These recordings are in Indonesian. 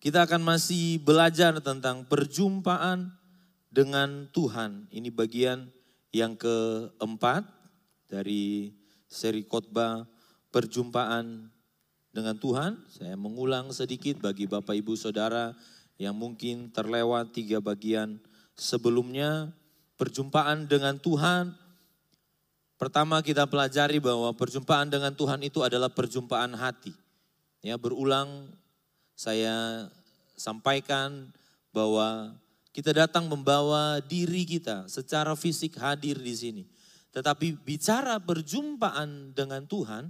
Kita akan masih belajar tentang perjumpaan dengan Tuhan. Ini bagian yang keempat dari seri khotbah perjumpaan dengan Tuhan. Saya mengulang sedikit bagi Bapak Ibu Saudara yang mungkin terlewat tiga bagian sebelumnya. Perjumpaan dengan Tuhan. Pertama kita pelajari bahwa perjumpaan dengan Tuhan itu adalah perjumpaan hati. Ya, berulang saya sampaikan bahwa kita datang membawa diri kita secara fisik hadir di sini. Tetapi bicara perjumpaan dengan Tuhan,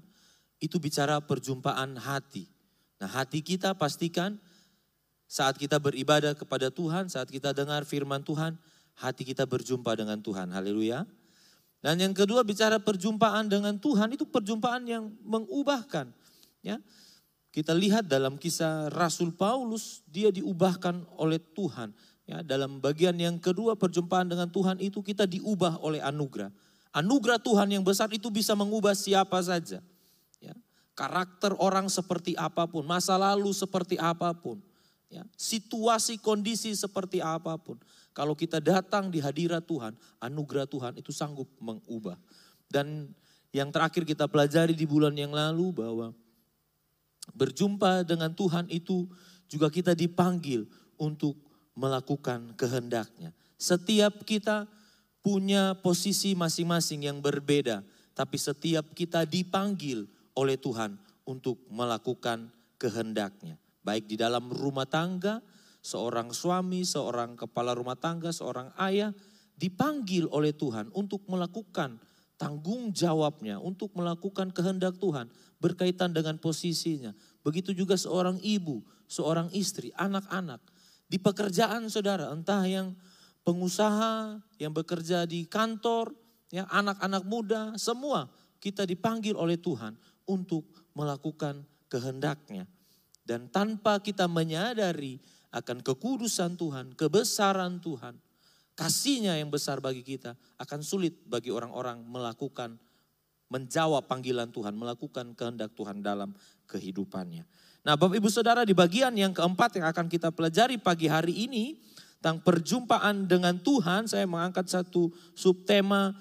itu bicara perjumpaan hati. Nah hati kita pastikan saat kita beribadah kepada Tuhan, saat kita dengar firman Tuhan, hati kita berjumpa dengan Tuhan. Haleluya. Dan yang kedua bicara perjumpaan dengan Tuhan itu perjumpaan yang mengubahkan. Ya, kita lihat dalam kisah Rasul Paulus, dia diubahkan oleh Tuhan. Ya, dalam bagian yang kedua perjumpaan dengan Tuhan itu kita diubah oleh anugerah. Anugerah Tuhan yang besar itu bisa mengubah siapa saja. Ya, karakter orang seperti apa pun, masa lalu seperti apa pun. Ya, situasi kondisi seperti apa pun. Kalau kita datang di hadirat Tuhan, anugerah Tuhan itu sanggup mengubah. Dan yang terakhir kita pelajari di bulan yang lalu bahwa berjumpa dengan Tuhan itu juga kita dipanggil untuk melakukan kehendaknya. Setiap kita punya posisi masing-masing yang berbeda, tapi setiap kita dipanggil oleh Tuhan untuk melakukan kehendaknya. Baik di dalam rumah tangga, seorang suami, seorang kepala rumah tangga, seorang ayah dipanggil oleh Tuhan untuk melakukan tanggung jawabnya, untuk melakukan kehendak Tuhan berkaitan dengan posisinya. Begitu juga seorang ibu, seorang istri, anak-anak. Di pekerjaan saudara, entah yang pengusaha, yang bekerja di kantor, ya anak-anak muda, semua kita dipanggil oleh Tuhan untuk melakukan kehendaknya. Dan tanpa kita menyadari akan kekudusan Tuhan, kebesaran Tuhan, kasihnya yang besar bagi kita, akan sulit bagi orang-orang melakukan menjawab panggilan Tuhan, melakukan kehendak Tuhan dalam kehidupannya. Nah Bapak Ibu Saudara di bagian yang keempat yang akan kita pelajari pagi hari ini, tentang perjumpaan dengan Tuhan, saya mengangkat satu subtema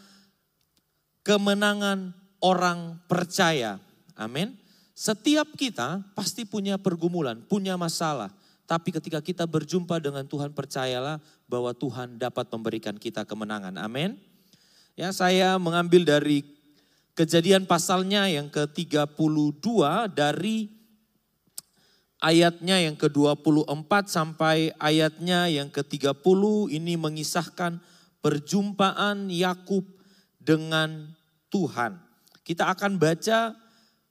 kemenangan orang percaya. Amin. Setiap kita pasti punya pergumulan, punya masalah. Tapi ketika kita berjumpa dengan Tuhan, percayalah bahwa Tuhan dapat memberikan kita kemenangan. Amin. Ya, saya mengambil dari Kejadian pasalnya yang ke-32 dari ayatnya yang ke-24 sampai ayatnya yang ke-30 ini mengisahkan perjumpaan Yakub dengan Tuhan. Kita akan baca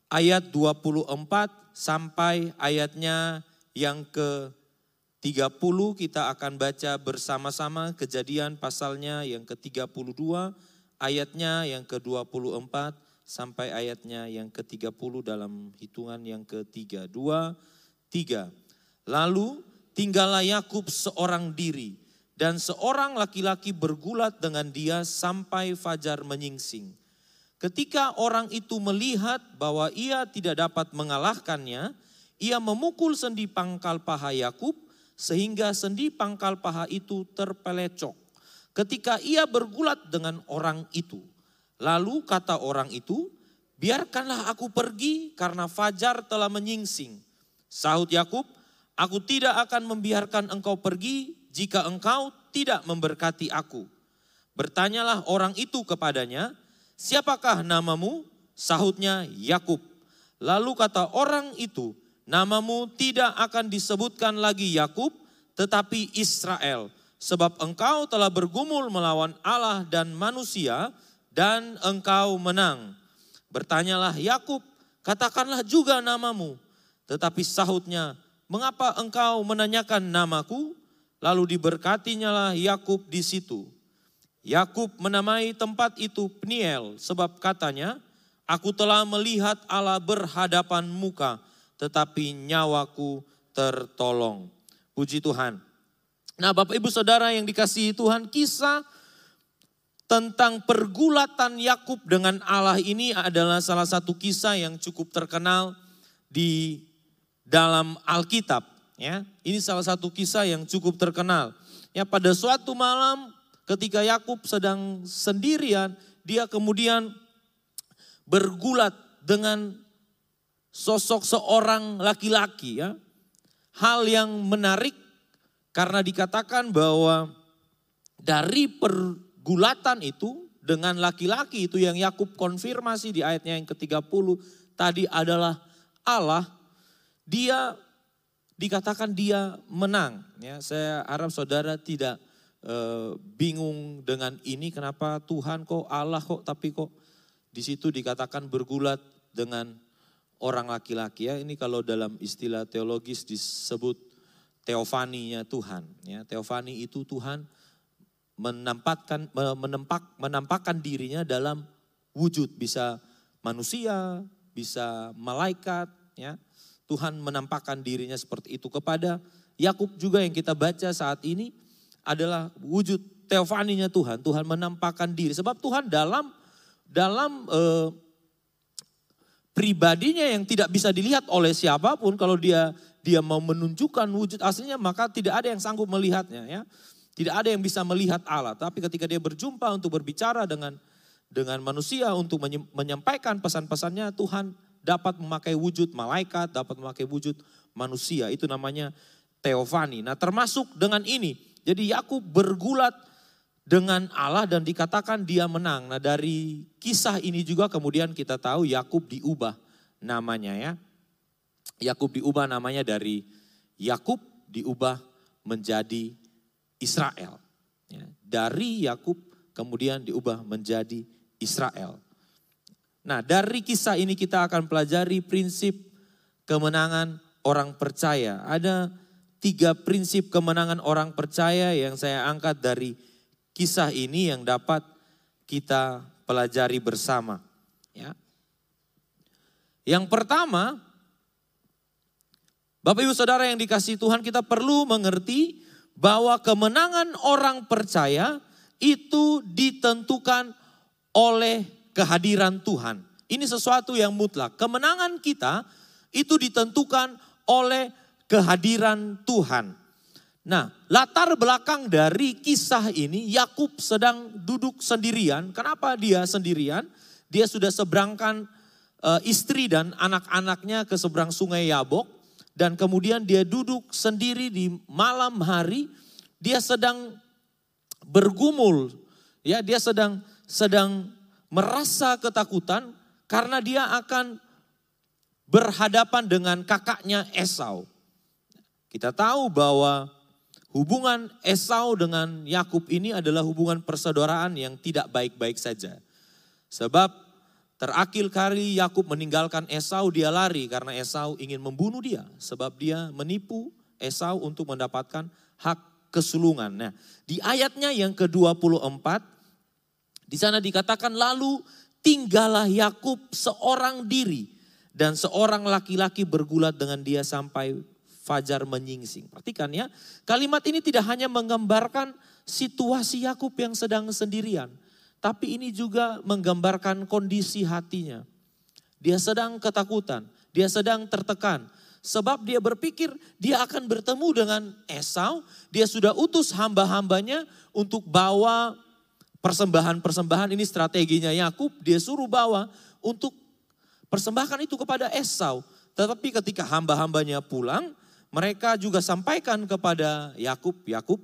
ayat 24 sampai ayatnya yang ke-30 kita akan baca bersama-sama kejadian pasalnya yang ke-32 ayatnya yang ke-24 sampai ayatnya yang ke-30 dalam hitungan yang ketiga. Dua, tiga. Lalu tinggallah Yakub seorang diri dan seorang laki-laki bergulat dengan dia sampai fajar menyingsing. Ketika orang itu melihat bahwa ia tidak dapat mengalahkannya, ia memukul sendi pangkal paha Yakub sehingga sendi pangkal paha itu terpelecok ketika ia bergulat dengan orang itu. Lalu kata orang itu, biarkanlah aku pergi karena fajar telah menyingsing. Sahut Yakub, aku tidak akan membiarkan engkau pergi jika engkau tidak memberkati aku. Bertanyalah orang itu kepadanya, siapakah namamu? Sahutnya Yakub. Lalu kata orang itu, namamu tidak akan disebutkan lagi Yakub, tetapi Israel sebab engkau telah bergumul melawan Allah dan manusia dan engkau menang. Bertanyalah Yakub, katakanlah juga namamu. Tetapi sahutnya, mengapa engkau menanyakan namaku? Lalu diberkatinya lah Yakub di situ. Yakub menamai tempat itu Peniel sebab katanya, aku telah melihat Allah berhadapan muka, tetapi nyawaku tertolong. Puji Tuhan. Nah Bapak Ibu Saudara yang dikasihi Tuhan, kisah tentang pergulatan Yakub dengan Allah ini adalah salah satu kisah yang cukup terkenal di dalam Alkitab. Ya, ini salah satu kisah yang cukup terkenal. Ya, pada suatu malam ketika Yakub sedang sendirian, dia kemudian bergulat dengan sosok seorang laki-laki ya. Hal yang menarik karena dikatakan bahwa dari pergulatan itu dengan laki-laki itu yang Yakub konfirmasi di ayatnya yang ke-30 tadi adalah Allah, dia dikatakan dia menang. Ya, saya harap saudara tidak e, bingung dengan ini kenapa Tuhan kok Allah kok tapi kok di situ dikatakan bergulat dengan orang laki-laki ya. Ini kalau dalam istilah teologis disebut teofaninya Tuhan. Ya, teofani itu Tuhan menampakkan menempak menampakkan dirinya dalam wujud bisa manusia, bisa malaikat ya Tuhan menampakkan dirinya seperti itu kepada Yakub juga yang kita baca saat ini adalah wujud teofaninya Tuhan. Tuhan menampakkan diri sebab Tuhan dalam dalam eh, pribadinya yang tidak bisa dilihat oleh siapa pun kalau dia dia mau menunjukkan wujud aslinya maka tidak ada yang sanggup melihatnya ya. Tidak ada yang bisa melihat Allah, tapi ketika dia berjumpa untuk berbicara dengan dengan manusia untuk menyampaikan pesan-pesannya Tuhan dapat memakai wujud malaikat, dapat memakai wujud manusia. Itu namanya teofani. Nah termasuk dengan ini. Jadi Yakub bergulat dengan Allah dan dikatakan dia menang. Nah dari kisah ini juga kemudian kita tahu Yakub diubah namanya ya. Yakub diubah namanya dari Yakub diubah menjadi Israel. Ya, dari Yakub kemudian diubah menjadi Israel. Nah dari kisah ini kita akan pelajari prinsip kemenangan orang percaya. Ada tiga prinsip kemenangan orang percaya yang saya angkat dari kisah ini yang dapat kita pelajari bersama. Ya. Yang pertama, Bapak Ibu Saudara yang dikasih Tuhan kita perlu mengerti bahwa kemenangan orang percaya itu ditentukan oleh kehadiran Tuhan. Ini sesuatu yang mutlak. Kemenangan kita itu ditentukan oleh kehadiran Tuhan. Nah, latar belakang dari kisah ini Yakub sedang duduk sendirian. Kenapa dia sendirian? Dia sudah seberangkan uh, istri dan anak-anaknya ke seberang sungai Yabok dan kemudian dia duduk sendiri di malam hari. Dia sedang bergumul, ya, dia sedang sedang merasa ketakutan karena dia akan berhadapan dengan kakaknya Esau. Kita tahu bahwa hubungan Esau dengan Yakub ini adalah hubungan persaudaraan yang tidak baik-baik saja. Sebab terakhir kali Yakub meninggalkan Esau dia lari karena Esau ingin membunuh dia sebab dia menipu Esau untuk mendapatkan hak kesulungan. Nah, di ayatnya yang ke-24 di sana dikatakan lalu tinggallah Yakub seorang diri dan seorang laki-laki bergulat dengan dia sampai fajar menyingsing. Perhatikan ya, kalimat ini tidak hanya menggambarkan situasi Yakub yang sedang sendirian, tapi ini juga menggambarkan kondisi hatinya. Dia sedang ketakutan, dia sedang tertekan, sebab dia berpikir dia akan bertemu dengan Esau. Dia sudah utus hamba-hambanya untuk bawa Persembahan-persembahan ini strateginya Yakub, dia suruh bawa untuk persembahkan itu kepada Esau. Tetapi ketika hamba-hambanya pulang, mereka juga sampaikan kepada Yakub, Yakub,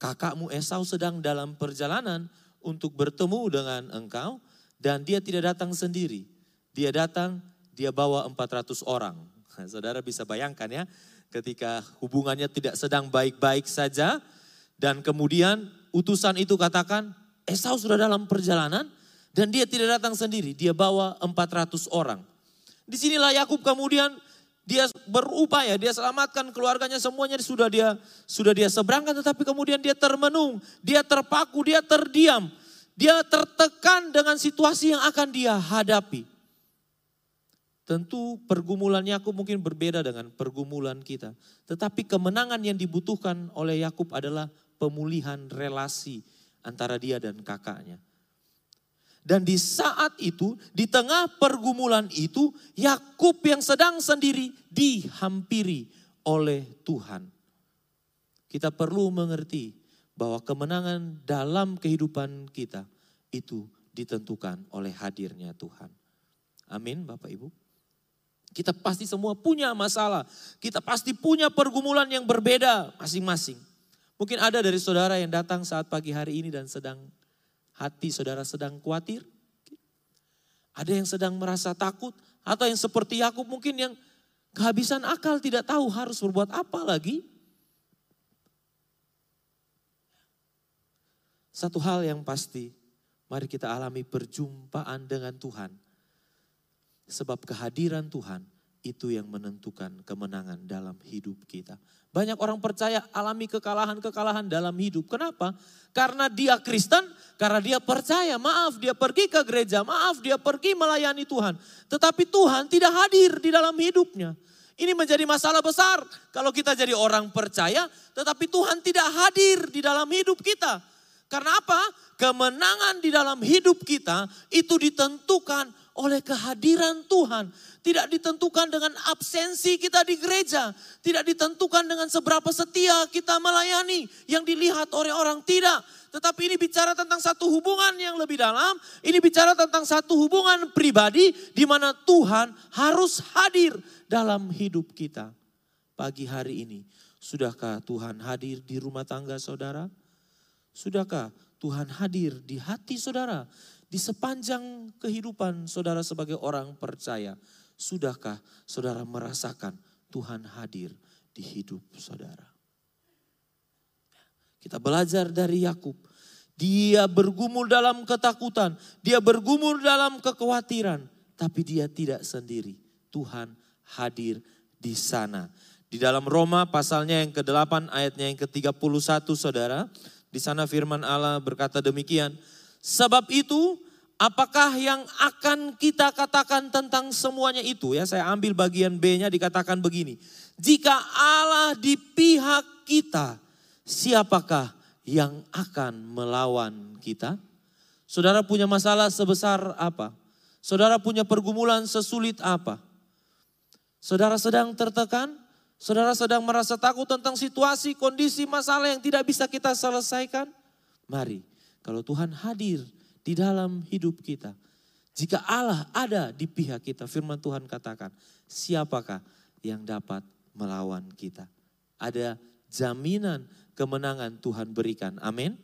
kakakmu Esau sedang dalam perjalanan untuk bertemu dengan engkau dan dia tidak datang sendiri. Dia datang, dia bawa 400 orang. Saudara bisa bayangkan ya, ketika hubungannya tidak sedang baik-baik saja dan kemudian utusan itu katakan, Esau sudah dalam perjalanan dan dia tidak datang sendiri, dia bawa 400 orang. Di sinilah Yakub kemudian dia berupaya, dia selamatkan keluarganya semuanya sudah dia sudah dia seberangkan tetapi kemudian dia termenung, dia terpaku, dia terdiam. Dia tertekan dengan situasi yang akan dia hadapi. Tentu pergumulan Yakub mungkin berbeda dengan pergumulan kita. Tetapi kemenangan yang dibutuhkan oleh Yakub adalah pemulihan relasi antara dia dan kakaknya. Dan di saat itu, di tengah pergumulan itu, Yakub yang sedang sendiri dihampiri oleh Tuhan. Kita perlu mengerti bahwa kemenangan dalam kehidupan kita itu ditentukan oleh hadirnya Tuhan. Amin Bapak Ibu. Kita pasti semua punya masalah. Kita pasti punya pergumulan yang berbeda masing-masing. Mungkin ada dari saudara yang datang saat pagi hari ini dan sedang hati saudara sedang khawatir. Ada yang sedang merasa takut atau yang seperti Yakub mungkin yang kehabisan akal tidak tahu harus berbuat apa lagi. Satu hal yang pasti, mari kita alami perjumpaan dengan Tuhan. Sebab kehadiran Tuhan itu yang menentukan kemenangan dalam hidup kita. Banyak orang percaya alami kekalahan-kekalahan dalam hidup. Kenapa? Karena dia Kristen, karena dia percaya, maaf dia pergi ke gereja, maaf dia pergi melayani Tuhan. Tetapi Tuhan tidak hadir di dalam hidupnya. Ini menjadi masalah besar kalau kita jadi orang percaya, tetapi Tuhan tidak hadir di dalam hidup kita. Karena apa? Kemenangan di dalam hidup kita itu ditentukan oleh kehadiran Tuhan. Tidak ditentukan dengan absensi kita di gereja. Tidak ditentukan dengan seberapa setia kita melayani. Yang dilihat oleh orang tidak. Tetapi ini bicara tentang satu hubungan yang lebih dalam. Ini bicara tentang satu hubungan pribadi di mana Tuhan harus hadir dalam hidup kita. Pagi hari ini, sudahkah Tuhan hadir di rumah tangga saudara? Sudahkah Tuhan hadir di hati saudara, di sepanjang kehidupan saudara sebagai orang percaya? Sudahkah saudara merasakan Tuhan hadir di hidup saudara? Kita belajar dari Yakub. Dia bergumul dalam ketakutan, dia bergumul dalam kekhawatiran, tapi dia tidak sendiri. Tuhan hadir di sana. Di dalam Roma pasalnya yang ke-8 ayatnya yang ke-31 saudara. Di sana firman Allah berkata demikian. Sebab itu apakah yang akan kita katakan tentang semuanya itu? Ya saya ambil bagian B-nya dikatakan begini. Jika Allah di pihak kita, siapakah yang akan melawan kita? Saudara punya masalah sebesar apa? Saudara punya pergumulan sesulit apa? Saudara sedang tertekan? Saudara sedang merasa takut tentang situasi, kondisi, masalah yang tidak bisa kita selesaikan? Mari, kalau Tuhan hadir di dalam hidup kita, jika Allah ada di pihak kita, firman Tuhan katakan, siapakah yang dapat melawan kita? Ada jaminan kemenangan Tuhan berikan. Amin.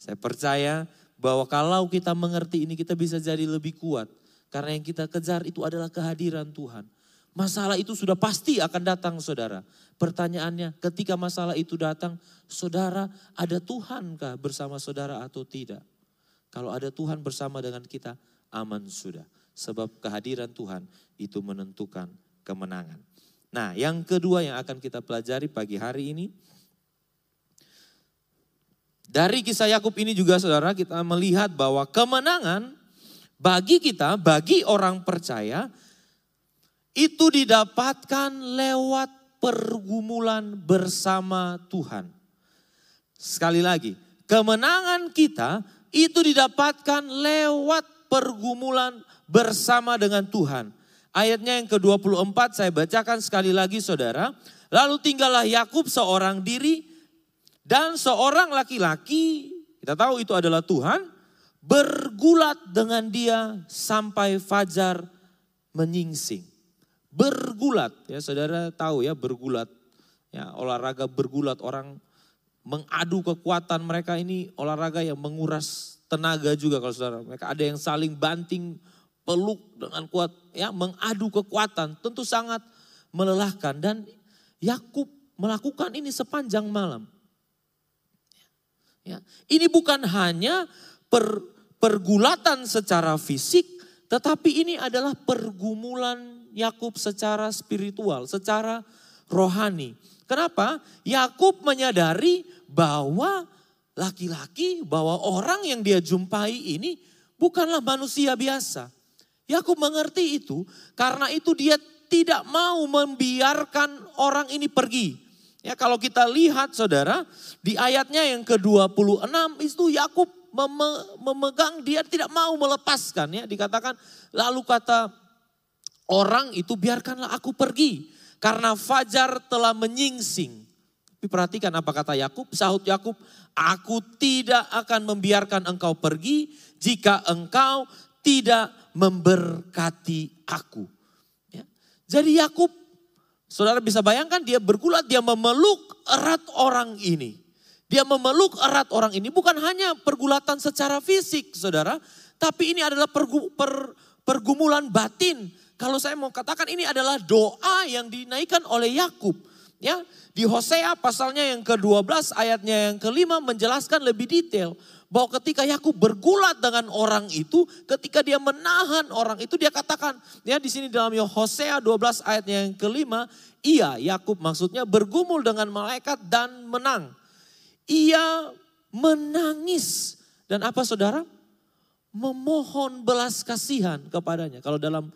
Saya percaya bahwa kalau kita mengerti ini kita bisa jadi lebih kuat. Karena yang kita kejar itu adalah kehadiran Tuhan. Masalah itu sudah pasti akan datang saudara. Pertanyaannya ketika masalah itu datang, saudara ada Tuhankah bersama saudara atau tidak? Kalau ada Tuhan bersama dengan kita, aman sudah. Sebab kehadiran Tuhan itu menentukan kemenangan. Nah yang kedua yang akan kita pelajari pagi hari ini. Dari kisah Yakub ini juga saudara kita melihat bahwa kemenangan bagi kita, bagi orang percaya itu didapatkan lewat pergumulan bersama Tuhan. Sekali lagi, kemenangan kita itu didapatkan lewat pergumulan bersama dengan Tuhan. Ayatnya yang ke-24 saya bacakan sekali lagi saudara. Lalu tinggallah Yakub seorang diri dan seorang laki-laki, kita tahu itu adalah Tuhan, bergulat dengan dia sampai fajar menyingsing bergulat. Ya saudara tahu ya bergulat. Ya olahraga bergulat orang mengadu kekuatan mereka ini olahraga yang menguras tenaga juga kalau saudara. Mereka ada yang saling banting peluk dengan kuat ya mengadu kekuatan tentu sangat melelahkan dan Yakub melakukan ini sepanjang malam. Ya, ini bukan hanya per, pergulatan secara fisik, tetapi ini adalah pergumulan Yakub secara spiritual, secara rohani. Kenapa? Yakub menyadari bahwa laki-laki, bahwa orang yang dia jumpai ini bukanlah manusia biasa. Yakub mengerti itu, karena itu dia tidak mau membiarkan orang ini pergi. Ya kalau kita lihat saudara, di ayatnya yang ke-26 itu Yakub memegang dia tidak mau melepaskan ya dikatakan lalu kata orang itu biarkanlah aku pergi. karena fajar telah menyingsing. Tapi perhatikan apa kata Yakub, sahut Yakub, aku tidak akan membiarkan engkau pergi jika engkau tidak memberkati aku. Ya. Jadi Yakub, saudara bisa bayangkan dia bergulat, dia memeluk erat orang ini. Dia memeluk erat orang ini bukan hanya pergulatan secara fisik, saudara, tapi ini adalah pergu, per, pergumulan batin. Kalau saya mau katakan ini adalah doa yang dinaikkan oleh Yakub. Ya, di Hosea pasalnya yang ke-12 ayatnya yang kelima menjelaskan lebih detail bahwa ketika Yakub bergulat dengan orang itu, ketika dia menahan orang itu dia katakan ya di sini dalam Hosea 12 ayatnya yang kelima, ia Yakub maksudnya bergumul dengan malaikat dan menang. Ia menangis dan apa saudara? Memohon belas kasihan kepadanya. Kalau dalam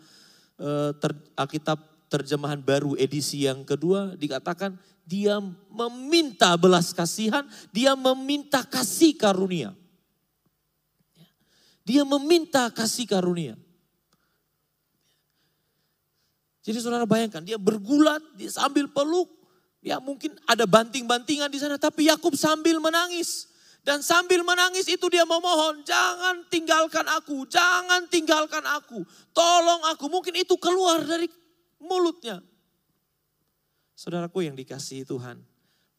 ter, Alkitab terjemahan baru edisi yang kedua dikatakan dia meminta belas kasihan, dia meminta kasih karunia. Dia meminta kasih karunia. Jadi saudara bayangkan dia bergulat, dia sambil peluk, ya mungkin ada banting-bantingan di sana, tapi Yakub sambil menangis. Dan sambil menangis itu dia memohon, jangan tinggalkan aku, jangan tinggalkan aku. Tolong aku, mungkin itu keluar dari mulutnya. Saudaraku yang dikasihi Tuhan,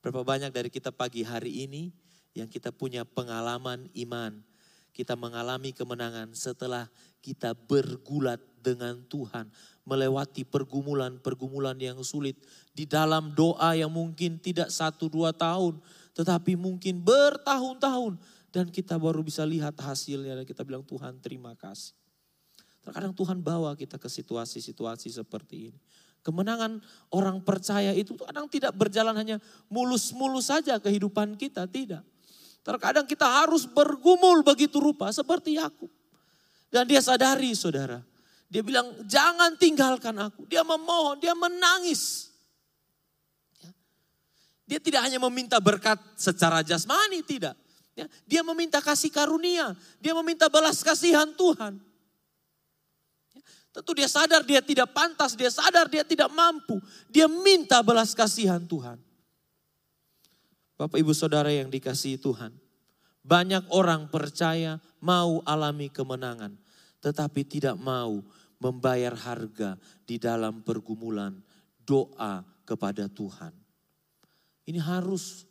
berapa banyak dari kita pagi hari ini yang kita punya pengalaman iman. Kita mengalami kemenangan setelah kita bergulat dengan Tuhan. Melewati pergumulan-pergumulan yang sulit. Di dalam doa yang mungkin tidak satu dua tahun tetapi mungkin bertahun-tahun dan kita baru bisa lihat hasilnya dan kita bilang Tuhan terima kasih. Terkadang Tuhan bawa kita ke situasi-situasi seperti ini. Kemenangan orang percaya itu kadang tidak berjalan hanya mulus-mulus saja kehidupan kita, tidak. Terkadang kita harus bergumul begitu rupa seperti Yakub. Dan dia sadari saudara. Dia bilang jangan tinggalkan aku. Dia memohon, dia menangis. Dia tidak hanya meminta berkat secara jasmani, tidak. Ya, dia meminta kasih karunia, dia meminta balas kasihan Tuhan. Ya, tentu dia sadar dia tidak pantas, dia sadar dia tidak mampu. Dia minta balas kasihan Tuhan. Bapak ibu saudara yang dikasihi Tuhan. Banyak orang percaya mau alami kemenangan. Tetapi tidak mau membayar harga di dalam pergumulan doa kepada Tuhan. Ini harus,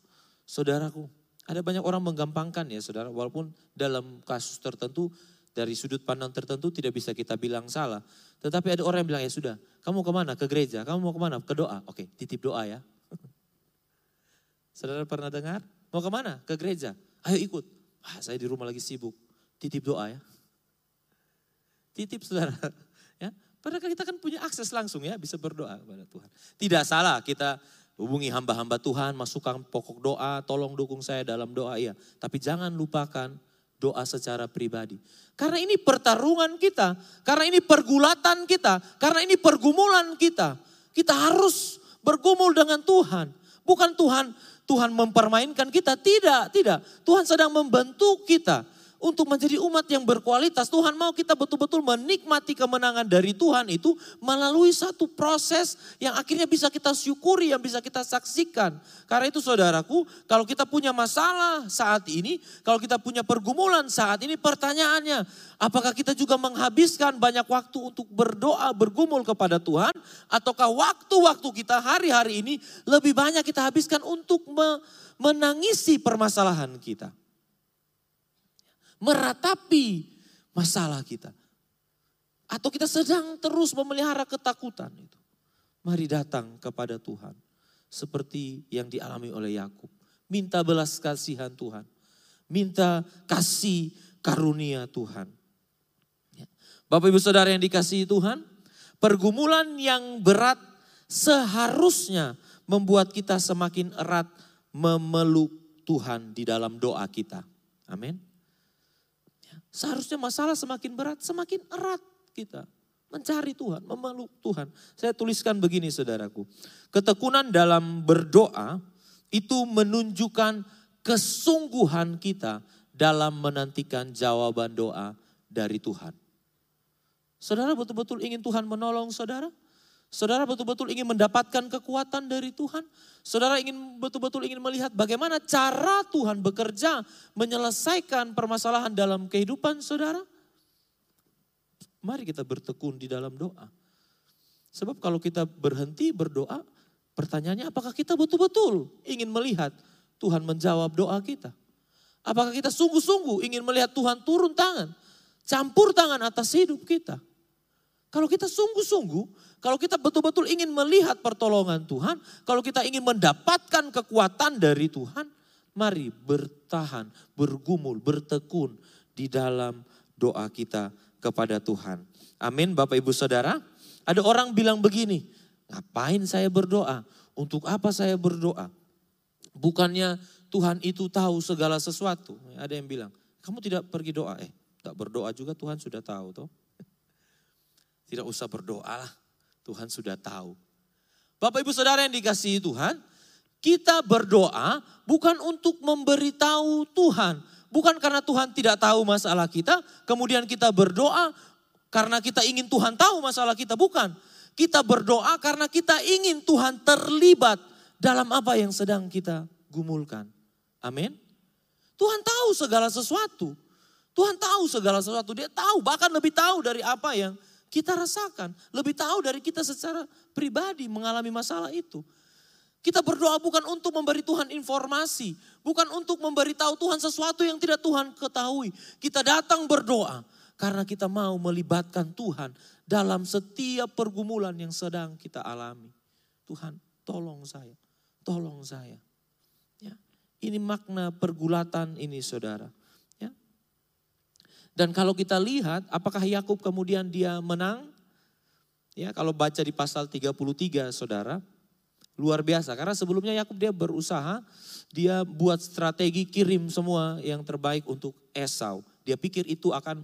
saudaraku. Ada banyak orang menggampangkan ya saudara, walaupun dalam kasus tertentu, dari sudut pandang tertentu tidak bisa kita bilang salah. Tetapi ada orang yang bilang, ya sudah, kamu ke mana? Ke gereja. Kamu mau ke mana? Ke doa. Oke, titip doa ya. Saudara pernah dengar? Mau ke mana? Ke gereja. Ayo ikut. Ah, saya di rumah lagi sibuk. Titip doa ya. Titip saudara. Ya, Padahal kita kan punya akses langsung ya, bisa berdoa kepada Tuhan. Tidak salah kita Hubungi hamba-hamba Tuhan, masukkan pokok doa, tolong dukung saya dalam doa ya. Tapi jangan lupakan doa secara pribadi. Karena ini pertarungan kita, karena ini pergulatan kita, karena ini pergumulan kita. Kita harus bergumul dengan Tuhan. Bukan Tuhan Tuhan mempermainkan kita, tidak, tidak. Tuhan sedang membentuk kita untuk menjadi umat yang berkualitas. Tuhan mau kita betul-betul menikmati kemenangan dari Tuhan itu melalui satu proses yang akhirnya bisa kita syukuri, yang bisa kita saksikan. Karena itu saudaraku, kalau kita punya masalah saat ini, kalau kita punya pergumulan saat ini, pertanyaannya, apakah kita juga menghabiskan banyak waktu untuk berdoa, bergumul kepada Tuhan? Ataukah waktu-waktu kita hari-hari ini lebih banyak kita habiskan untuk menangisi permasalahan kita? Meratapi masalah kita. Atau kita sedang terus memelihara ketakutan itu. Mari datang kepada Tuhan. Seperti yang dialami oleh Yakub. Minta belas kasihan Tuhan. Minta kasih karunia Tuhan. Ya. Bapak ibu saudara yang dikasihi Tuhan. Pergumulan yang berat seharusnya membuat kita semakin erat memeluk Tuhan di dalam doa kita. Amin. Seharusnya masalah semakin berat, semakin erat kita mencari Tuhan, memeluk Tuhan. Saya tuliskan begini saudaraku. Ketekunan dalam berdoa itu menunjukkan kesungguhan kita dalam menantikan jawaban doa dari Tuhan. Saudara betul-betul ingin Tuhan menolong saudara? Saudara betul-betul ingin mendapatkan kekuatan dari Tuhan. Saudara ingin betul-betul ingin melihat bagaimana cara Tuhan bekerja menyelesaikan permasalahan dalam kehidupan saudara. Mari kita bertekun di dalam doa. Sebab kalau kita berhenti berdoa, pertanyaannya apakah kita betul-betul ingin melihat Tuhan menjawab doa kita? Apakah kita sungguh-sungguh ingin melihat Tuhan turun tangan, campur tangan atas hidup kita? Kalau kita sungguh-sungguh, kalau kita betul-betul ingin melihat pertolongan Tuhan, kalau kita ingin mendapatkan kekuatan dari Tuhan, mari bertahan, bergumul, bertekun di dalam doa kita kepada Tuhan. Amin Bapak Ibu Saudara. Ada orang bilang begini, ngapain saya berdoa? Untuk apa saya berdoa? Bukannya Tuhan itu tahu segala sesuatu. Ada yang bilang, kamu tidak pergi doa. Eh, tak berdoa juga Tuhan sudah tahu toh. Tidak usah berdoa lah. Tuhan sudah tahu. Bapak ibu saudara yang dikasihi Tuhan, kita berdoa bukan untuk memberitahu Tuhan. Bukan karena Tuhan tidak tahu masalah kita, kemudian kita berdoa karena kita ingin Tuhan tahu masalah kita. Bukan. Kita berdoa karena kita ingin Tuhan terlibat dalam apa yang sedang kita gumulkan. Amin. Tuhan tahu segala sesuatu. Tuhan tahu segala sesuatu. Dia tahu, bahkan lebih tahu dari apa yang kita rasakan. Lebih tahu dari kita secara pribadi mengalami masalah itu. Kita berdoa bukan untuk memberi Tuhan informasi, bukan untuk memberitahu Tuhan sesuatu yang tidak Tuhan ketahui. Kita datang berdoa karena kita mau melibatkan Tuhan dalam setiap pergumulan yang sedang kita alami. Tuhan, tolong saya, tolong saya. Ya, ini makna pergulatan ini, saudara. Dan kalau kita lihat apakah Yakub kemudian dia menang? Ya, kalau baca di pasal 33 Saudara, luar biasa karena sebelumnya Yakub dia berusaha dia buat strategi kirim semua yang terbaik untuk Esau. Dia pikir itu akan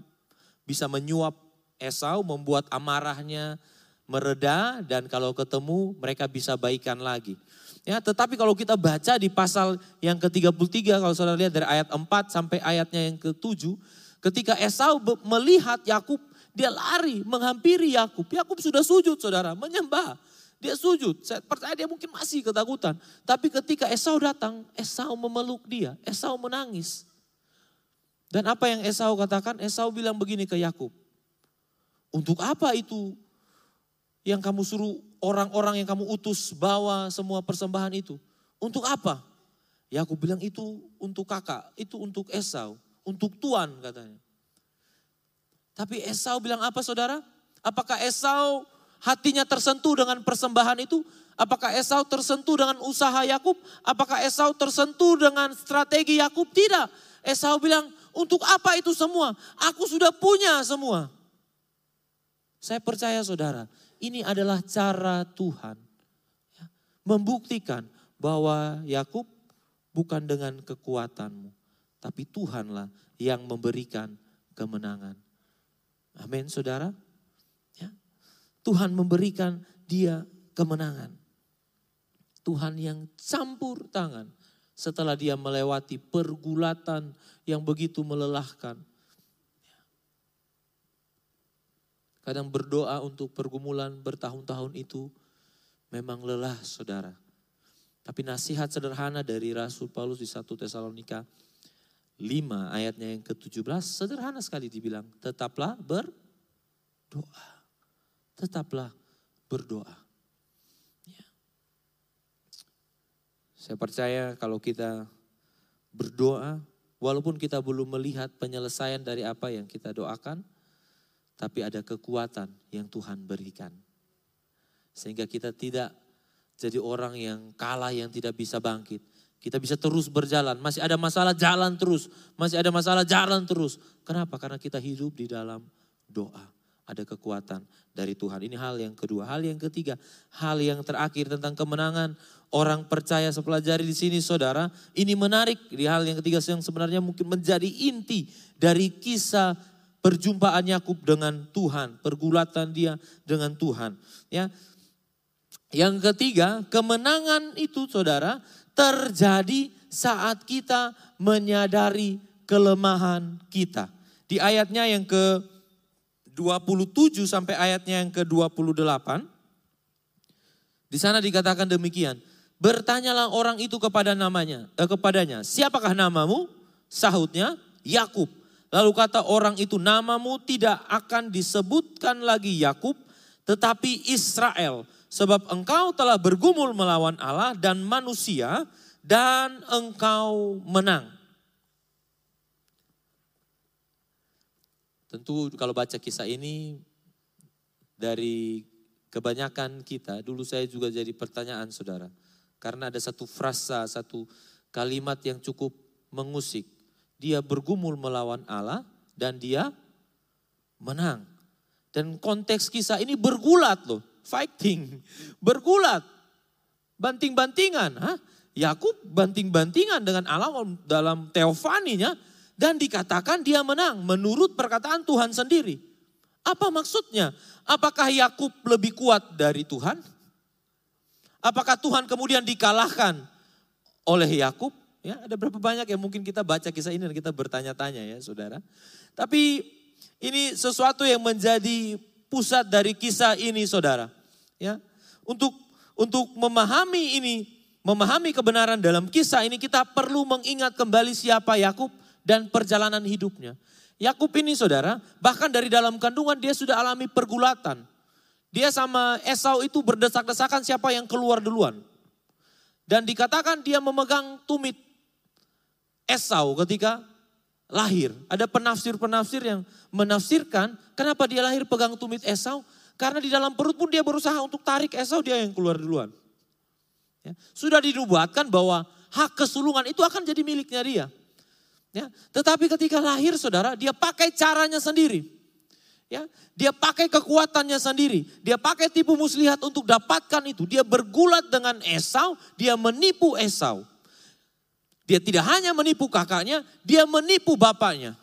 bisa menyuap Esau, membuat amarahnya mereda dan kalau ketemu mereka bisa baikan lagi. Ya, tetapi kalau kita baca di pasal yang ke-33 kalau Saudara lihat dari ayat 4 sampai ayatnya yang ke-7, Ketika Esau melihat Yakub, dia lari menghampiri Yakub. Yakub sudah sujud saudara, menyembah. Dia sujud, saya percaya dia mungkin masih ketakutan. Tapi ketika Esau datang, Esau memeluk dia, Esau menangis. Dan apa yang Esau katakan? Esau bilang begini ke Yakub. Untuk apa itu yang kamu suruh orang-orang yang kamu utus bawa semua persembahan itu? Untuk apa? Yakub bilang itu untuk kakak, itu untuk Esau untuk Tuhan katanya. Tapi Esau bilang apa saudara? Apakah Esau hatinya tersentuh dengan persembahan itu? Apakah Esau tersentuh dengan usaha Yakub? Apakah Esau tersentuh dengan strategi Yakub? Tidak. Esau bilang, untuk apa itu semua? Aku sudah punya semua. Saya percaya saudara, ini adalah cara Tuhan. Ya, membuktikan bahwa Yakub bukan dengan kekuatanmu tapi Tuhanlah yang memberikan kemenangan. Amin, saudara. Ya. Tuhan memberikan dia kemenangan. Tuhan yang campur tangan setelah dia melewati pergulatan yang begitu melelahkan. Kadang berdoa untuk pergumulan bertahun-tahun itu memang lelah saudara. Tapi nasihat sederhana dari Rasul Paulus di 1 Tesalonika 5 ayatnya yang ke-17 sederhana sekali dibilang tetaplah berdoa. Tetaplah berdoa. Ya. Saya percaya kalau kita berdoa walaupun kita belum melihat penyelesaian dari apa yang kita doakan tapi ada kekuatan yang Tuhan berikan. Sehingga kita tidak jadi orang yang kalah yang tidak bisa bangkit kita bisa terus berjalan. Masih ada masalah jalan terus. Masih ada masalah jalan terus. Kenapa? Karena kita hidup di dalam doa. Ada kekuatan dari Tuhan. Ini hal yang kedua. Hal yang ketiga, hal yang terakhir tentang kemenangan orang percaya sepelajari di sini saudara. Ini menarik di hal yang ketiga yang sebenarnya mungkin menjadi inti dari kisah perjumpaan Yakub dengan Tuhan, pergulatan dia dengan Tuhan. Ya, yang ketiga, kemenangan itu saudara terjadi saat kita menyadari kelemahan kita. Di ayatnya yang ke 27 sampai ayatnya yang ke 28. Di sana dikatakan demikian. Bertanyalah orang itu kepada namanya, eh, kepadanya, siapakah namamu? Sahutnya, Yakub. Lalu kata orang itu, namamu tidak akan disebutkan lagi Yakub, tetapi Israel. Sebab engkau telah bergumul melawan Allah dan manusia, dan engkau menang. Tentu kalau baca kisah ini dari kebanyakan kita, dulu saya juga jadi pertanyaan saudara. Karena ada satu frasa, satu kalimat yang cukup mengusik. Dia bergumul melawan Allah dan dia menang. Dan konteks kisah ini bergulat loh, fighting, bergulat, banting-bantingan. Yakub banting-bantingan dengan Allah dalam teofaninya dan dikatakan dia menang menurut perkataan Tuhan sendiri. Apa maksudnya? Apakah Yakub lebih kuat dari Tuhan? Apakah Tuhan kemudian dikalahkan oleh Yakub? Ya, ada berapa banyak yang mungkin kita baca kisah ini dan kita bertanya-tanya ya, Saudara. Tapi ini sesuatu yang menjadi pusat dari kisah ini, Saudara. Ya. Untuk untuk memahami ini, memahami kebenaran dalam kisah ini kita perlu mengingat kembali siapa Yakub dan perjalanan hidupnya. Yakub ini saudara, bahkan dari dalam kandungan dia sudah alami pergulatan. Dia sama Esau itu berdesak-desakan siapa yang keluar duluan. Dan dikatakan dia memegang tumit Esau ketika lahir. Ada penafsir-penafsir yang menafsirkan kenapa dia lahir pegang tumit Esau. Karena di dalam perut pun dia berusaha untuk tarik Esau, dia yang keluar duluan. Ya, sudah dinubuatkan bahwa hak kesulungan itu akan jadi miliknya dia. Ya, tetapi ketika lahir saudara, dia pakai caranya sendiri. Ya, dia pakai kekuatannya sendiri. Dia pakai tipu muslihat untuk dapatkan itu. Dia bergulat dengan Esau, dia menipu Esau. Dia tidak hanya menipu kakaknya, dia menipu bapaknya.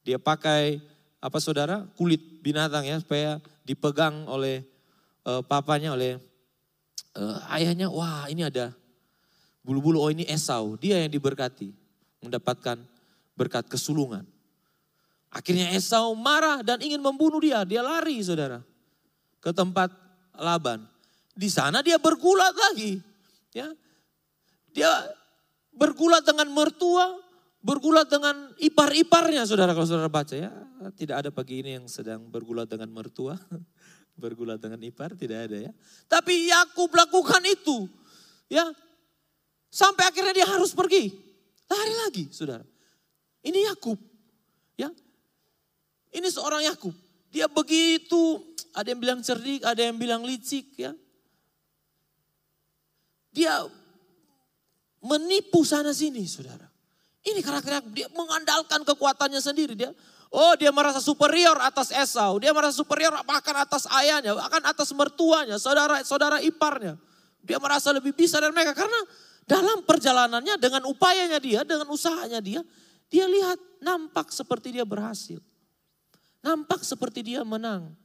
Dia pakai apa saudara? Kulit binatang ya supaya dipegang oleh uh, papanya oleh uh, ayahnya. Wah, ini ada bulu-bulu oh ini Esau, dia yang diberkati mendapatkan berkat kesulungan. Akhirnya Esau marah dan ingin membunuh dia. Dia lari saudara ke tempat Laban. Di sana dia bergulat lagi. Ya, Dia bergulat dengan mertua, bergulat dengan ipar-iparnya saudara kalau saudara baca ya. Tidak ada pagi ini yang sedang bergulat dengan mertua, bergulat dengan ipar, tidak ada ya. Tapi Yakub lakukan itu. Ya, Sampai akhirnya dia harus pergi. Lari lagi, saudara. Ini Yakub, ya. Ini seorang Yakub. Dia begitu, ada yang bilang cerdik, ada yang bilang licik, ya. Dia menipu sana sini, saudara. Ini karakter dia mengandalkan kekuatannya sendiri. Dia, oh dia merasa superior atas Esau, dia merasa superior bahkan atas ayahnya, bahkan atas mertuanya, saudara saudara iparnya. Dia merasa lebih bisa dari mereka karena dalam perjalanannya dengan upayanya dia, dengan usahanya dia, dia lihat nampak seperti dia berhasil. Nampak seperti dia menang.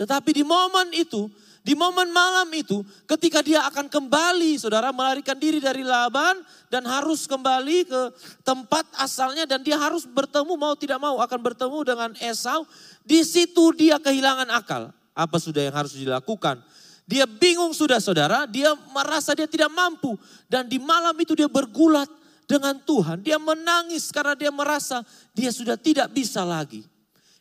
Tetapi di momen itu, di momen malam itu, ketika dia akan kembali, saudara melarikan diri dari Laban dan harus kembali ke tempat asalnya dan dia harus bertemu mau tidak mau akan bertemu dengan Esau. Di situ dia kehilangan akal. Apa sudah yang harus dilakukan? Dia bingung sudah saudara, dia merasa dia tidak mampu. Dan di malam itu dia bergulat dengan Tuhan. Dia menangis karena dia merasa dia sudah tidak bisa lagi.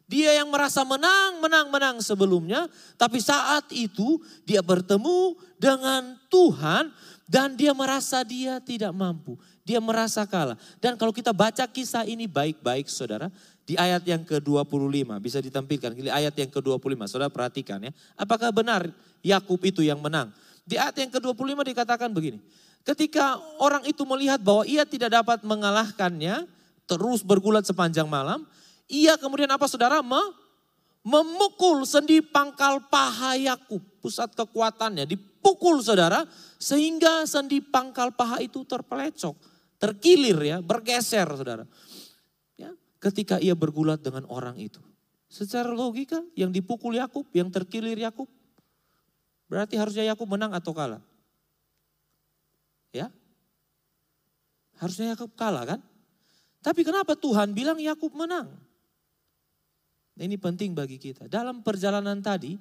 Dia yang merasa menang, menang, menang sebelumnya. Tapi saat itu dia bertemu dengan Tuhan dan dia merasa dia tidak mampu. Dia merasa kalah. Dan kalau kita baca kisah ini baik-baik saudara. Di ayat yang ke-25 bisa ditampilkan. Di ayat yang ke-25 saudara perhatikan ya. Apakah benar Yakub itu yang menang? Di ayat yang ke-25 dikatakan begini. Ketika orang itu melihat bahwa ia tidak dapat mengalahkannya. Terus bergulat sepanjang malam. Ia kemudian apa saudara? memukul sendi pangkal paha Yakub. Pusat kekuatannya dipukul saudara. Sehingga sendi pangkal paha itu terpelecok. Terkilir ya, bergeser saudara ketika ia bergulat dengan orang itu. Secara logika yang dipukul Yakub, yang terkilir Yakub, berarti harusnya Yakub menang atau kalah? Ya? Harusnya Yakub kalah kan? Tapi kenapa Tuhan bilang Yakub menang? Ini penting bagi kita. Dalam perjalanan tadi,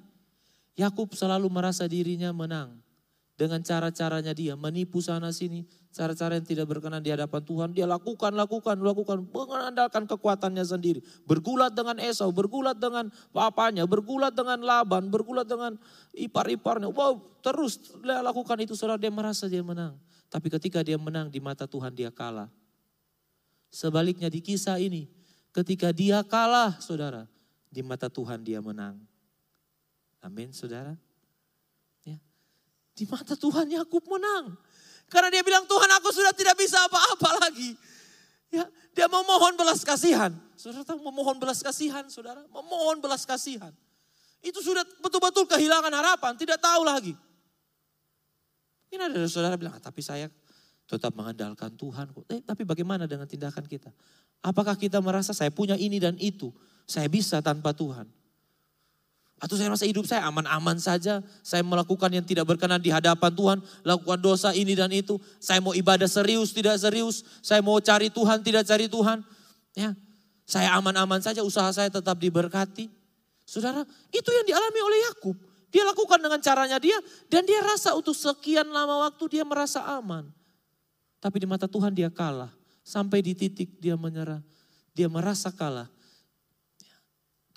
Yakub selalu merasa dirinya menang dengan cara-caranya dia menipu sana sini, cara-cara yang tidak berkenan di hadapan Tuhan, dia lakukan, lakukan, lakukan, mengandalkan kekuatannya sendiri. Bergulat dengan Esau, bergulat dengan papanya, bergulat dengan Laban, bergulat dengan ipar-iparnya. Wow, terus dia lakukan itu saudara, dia merasa dia menang. Tapi ketika dia menang di mata Tuhan dia kalah. Sebaliknya di kisah ini, ketika dia kalah saudara, di mata Tuhan dia menang. Amin saudara. Ya. Di mata Tuhan Yakub menang. Karena dia bilang Tuhan aku sudah tidak bisa apa-apa lagi. Ya, dia memohon belas kasihan. Saudara tahu memohon belas kasihan, saudara. Memohon belas kasihan. Itu sudah betul-betul kehilangan harapan, tidak tahu lagi. Ini ada saudara bilang, ah, tapi saya tetap mengandalkan Tuhan. Eh, tapi bagaimana dengan tindakan kita? Apakah kita merasa saya punya ini dan itu, saya bisa tanpa Tuhan? Atau saya rasa hidup saya aman-aman saja. Saya melakukan yang tidak berkenan di hadapan Tuhan. Lakukan dosa ini dan itu. Saya mau ibadah serius, tidak serius. Saya mau cari Tuhan, tidak cari Tuhan. Ya, Saya aman-aman saja, usaha saya tetap diberkati. Saudara, itu yang dialami oleh Yakub. Dia lakukan dengan caranya dia. Dan dia rasa untuk sekian lama waktu dia merasa aman. Tapi di mata Tuhan dia kalah. Sampai di titik dia menyerah. Dia merasa kalah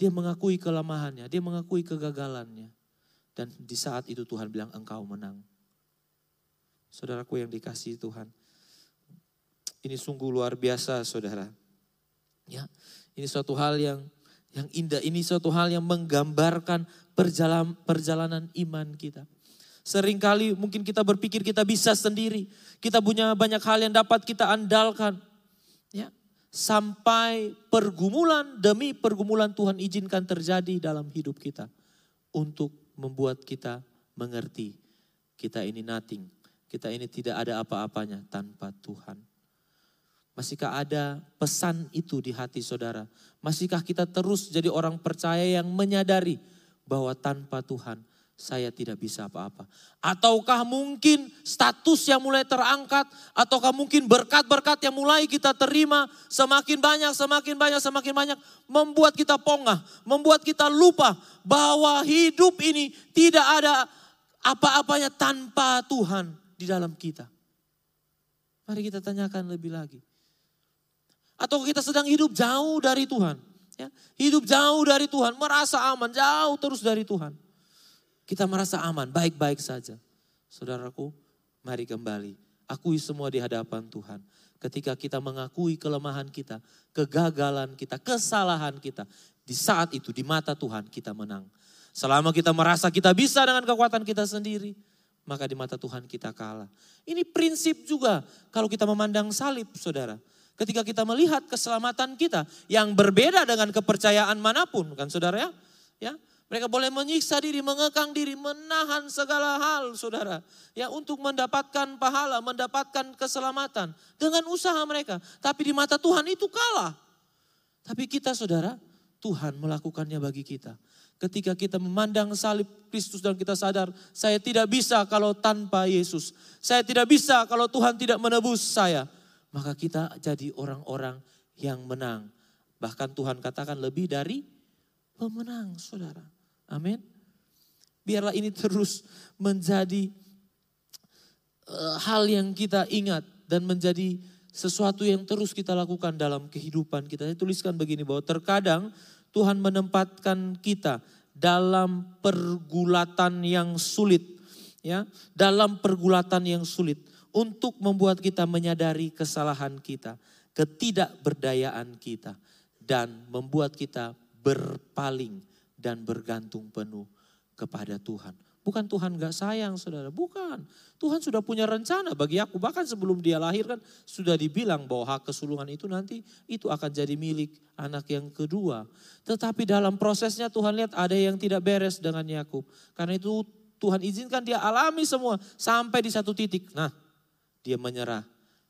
dia mengakui kelemahannya, dia mengakui kegagalannya. Dan di saat itu Tuhan bilang engkau menang. Saudaraku yang dikasih Tuhan. Ini sungguh luar biasa saudara. Ya, ini suatu hal yang yang indah, ini suatu hal yang menggambarkan perjalanan perjalanan iman kita. Seringkali mungkin kita berpikir kita bisa sendiri. Kita punya banyak hal yang dapat kita andalkan. Sampai pergumulan demi pergumulan Tuhan izinkan terjadi dalam hidup kita untuk membuat kita mengerti kita ini nothing, kita ini tidak ada apa-apanya tanpa Tuhan. Masihkah ada pesan itu di hati saudara? Masihkah kita terus jadi orang percaya yang menyadari bahwa tanpa Tuhan saya tidak bisa apa-apa. Ataukah mungkin status yang mulai terangkat, ataukah mungkin berkat-berkat yang mulai kita terima semakin banyak, semakin banyak, semakin banyak, membuat kita pongah, membuat kita lupa bahwa hidup ini tidak ada apa-apanya tanpa Tuhan di dalam kita. Mari kita tanyakan lebih lagi. Atau kita sedang hidup jauh dari Tuhan. Ya, hidup jauh dari Tuhan, merasa aman, jauh terus dari Tuhan. Kita merasa aman, baik-baik saja. Saudaraku, mari kembali. Akui semua di hadapan Tuhan. Ketika kita mengakui kelemahan kita, kegagalan kita, kesalahan kita. Di saat itu, di mata Tuhan kita menang. Selama kita merasa kita bisa dengan kekuatan kita sendiri, maka di mata Tuhan kita kalah. Ini prinsip juga kalau kita memandang salib, saudara. Ketika kita melihat keselamatan kita yang berbeda dengan kepercayaan mana pun, kan saudara ya? Ya, mereka boleh menyiksa diri, mengekang diri, menahan segala hal saudara. Ya untuk mendapatkan pahala, mendapatkan keselamatan. Dengan usaha mereka. Tapi di mata Tuhan itu kalah. Tapi kita saudara, Tuhan melakukannya bagi kita. Ketika kita memandang salib Kristus dan kita sadar, saya tidak bisa kalau tanpa Yesus. Saya tidak bisa kalau Tuhan tidak menebus saya. Maka kita jadi orang-orang yang menang. Bahkan Tuhan katakan lebih dari pemenang saudara. Amin. Biarlah ini terus menjadi uh, hal yang kita ingat dan menjadi sesuatu yang terus kita lakukan dalam kehidupan kita. Saya tuliskan begini bahwa terkadang Tuhan menempatkan kita dalam pergulatan yang sulit ya, dalam pergulatan yang sulit untuk membuat kita menyadari kesalahan kita, ketidakberdayaan kita dan membuat kita berpaling dan bergantung penuh kepada Tuhan. Bukan Tuhan gak sayang saudara, bukan. Tuhan sudah punya rencana bagi aku. Bahkan sebelum dia lahir kan sudah dibilang bahwa hak kesulungan itu nanti itu akan jadi milik anak yang kedua. Tetapi dalam prosesnya Tuhan lihat ada yang tidak beres dengan Yakub. Karena itu Tuhan izinkan dia alami semua sampai di satu titik. Nah dia menyerah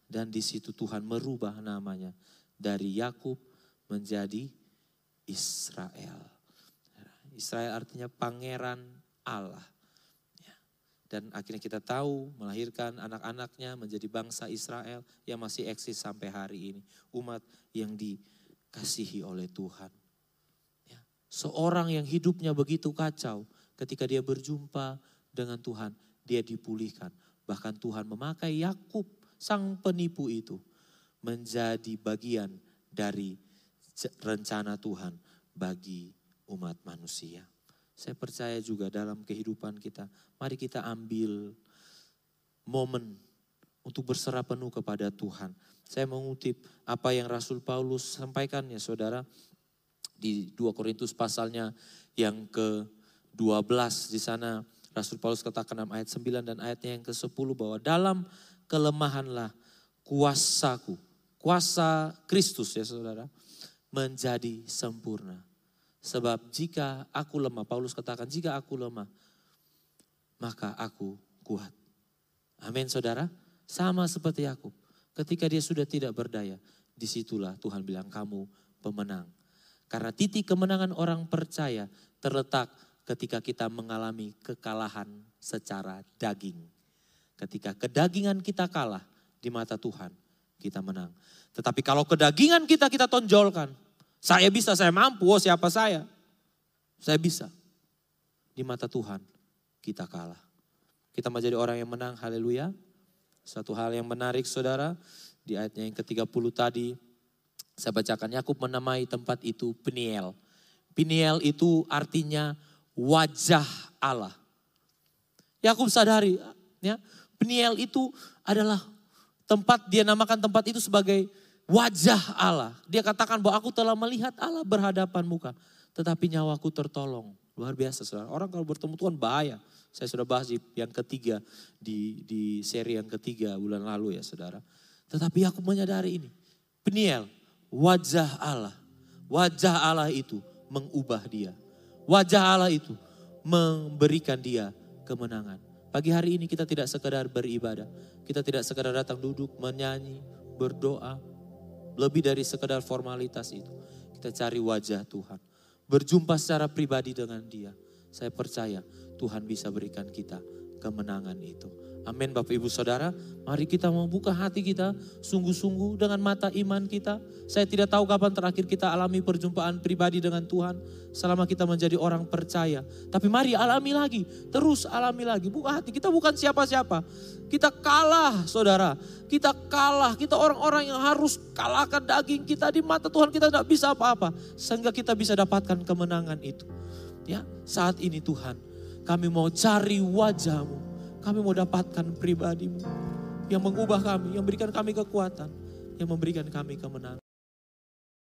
dan di situ Tuhan merubah namanya dari Yakub menjadi Israel. Israel artinya pangeran Allah. Ya. Dan akhirnya kita tahu melahirkan anak-anaknya menjadi bangsa Israel yang masih eksis sampai hari ini. Umat yang dikasihi oleh Tuhan. Ya. Seorang yang hidupnya begitu kacau ketika dia berjumpa dengan Tuhan, dia dipulihkan. Bahkan Tuhan memakai Yakub, sang penipu itu, menjadi bagian dari rencana Tuhan bagi umat manusia. Saya percaya juga dalam kehidupan kita, mari kita ambil momen untuk berserah penuh kepada Tuhan. Saya mengutip apa yang Rasul Paulus sampaikan ya saudara di 2 Korintus pasalnya yang ke-12 di sana Rasul Paulus katakan dalam ayat 9 dan ayatnya yang ke-10 bahwa dalam kelemahanlah kuasaku, kuasa Kristus ya saudara, menjadi sempurna. Sebab jika aku lemah, Paulus katakan jika aku lemah, maka aku kuat. Amin saudara. Sama seperti Yakub. Ketika dia sudah tidak berdaya, di situlah Tuhan bilang kamu pemenang. Karena titik kemenangan orang percaya terletak ketika kita mengalami kekalahan secara daging. Ketika kedagingan kita kalah di mata Tuhan, kita menang. Tetapi kalau kedagingan kita kita tonjolkan, saya bisa, saya mampu, oh siapa saya? Saya bisa. Di mata Tuhan, kita kalah. Kita menjadi orang yang menang, haleluya. Satu hal yang menarik saudara, di ayatnya yang ke-30 tadi, saya bacakan Yakub menamai tempat itu Peniel. Peniel itu artinya wajah Allah. Yakub sadari ya, Peniel itu adalah tempat dia namakan tempat itu sebagai wajah Allah. Dia katakan bahwa aku telah melihat Allah berhadapan muka, tetapi nyawaku tertolong. Luar biasa saudara. Orang kalau bertemu Tuhan bahaya. Saya sudah bahas di yang ketiga di di seri yang ketiga bulan lalu ya saudara. Tetapi aku menyadari ini. Peniel, wajah Allah. Wajah Allah itu mengubah dia. Wajah Allah itu memberikan dia kemenangan. Pagi hari ini kita tidak sekedar beribadah. Kita tidak sekedar datang duduk, menyanyi, berdoa. Lebih dari sekedar formalitas itu. Kita cari wajah Tuhan. Berjumpa secara pribadi dengan dia. Saya percaya Tuhan bisa berikan kita kemenangan itu. Amin Bapak Ibu Saudara. Mari kita membuka hati kita sungguh-sungguh dengan mata iman kita. Saya tidak tahu kapan terakhir kita alami perjumpaan pribadi dengan Tuhan. Selama kita menjadi orang percaya. Tapi mari alami lagi. Terus alami lagi. Buka hati. Kita bukan siapa-siapa. Kita kalah saudara. Kita kalah. Kita orang-orang yang harus kalahkan daging kita. Di mata Tuhan kita tidak bisa apa-apa. Sehingga kita bisa dapatkan kemenangan itu. Ya, saat ini Tuhan, kami mau cari wajahmu kami mau dapatkan pribadimu yang mengubah kami, yang memberikan kami kekuatan, yang memberikan kami kemenangan.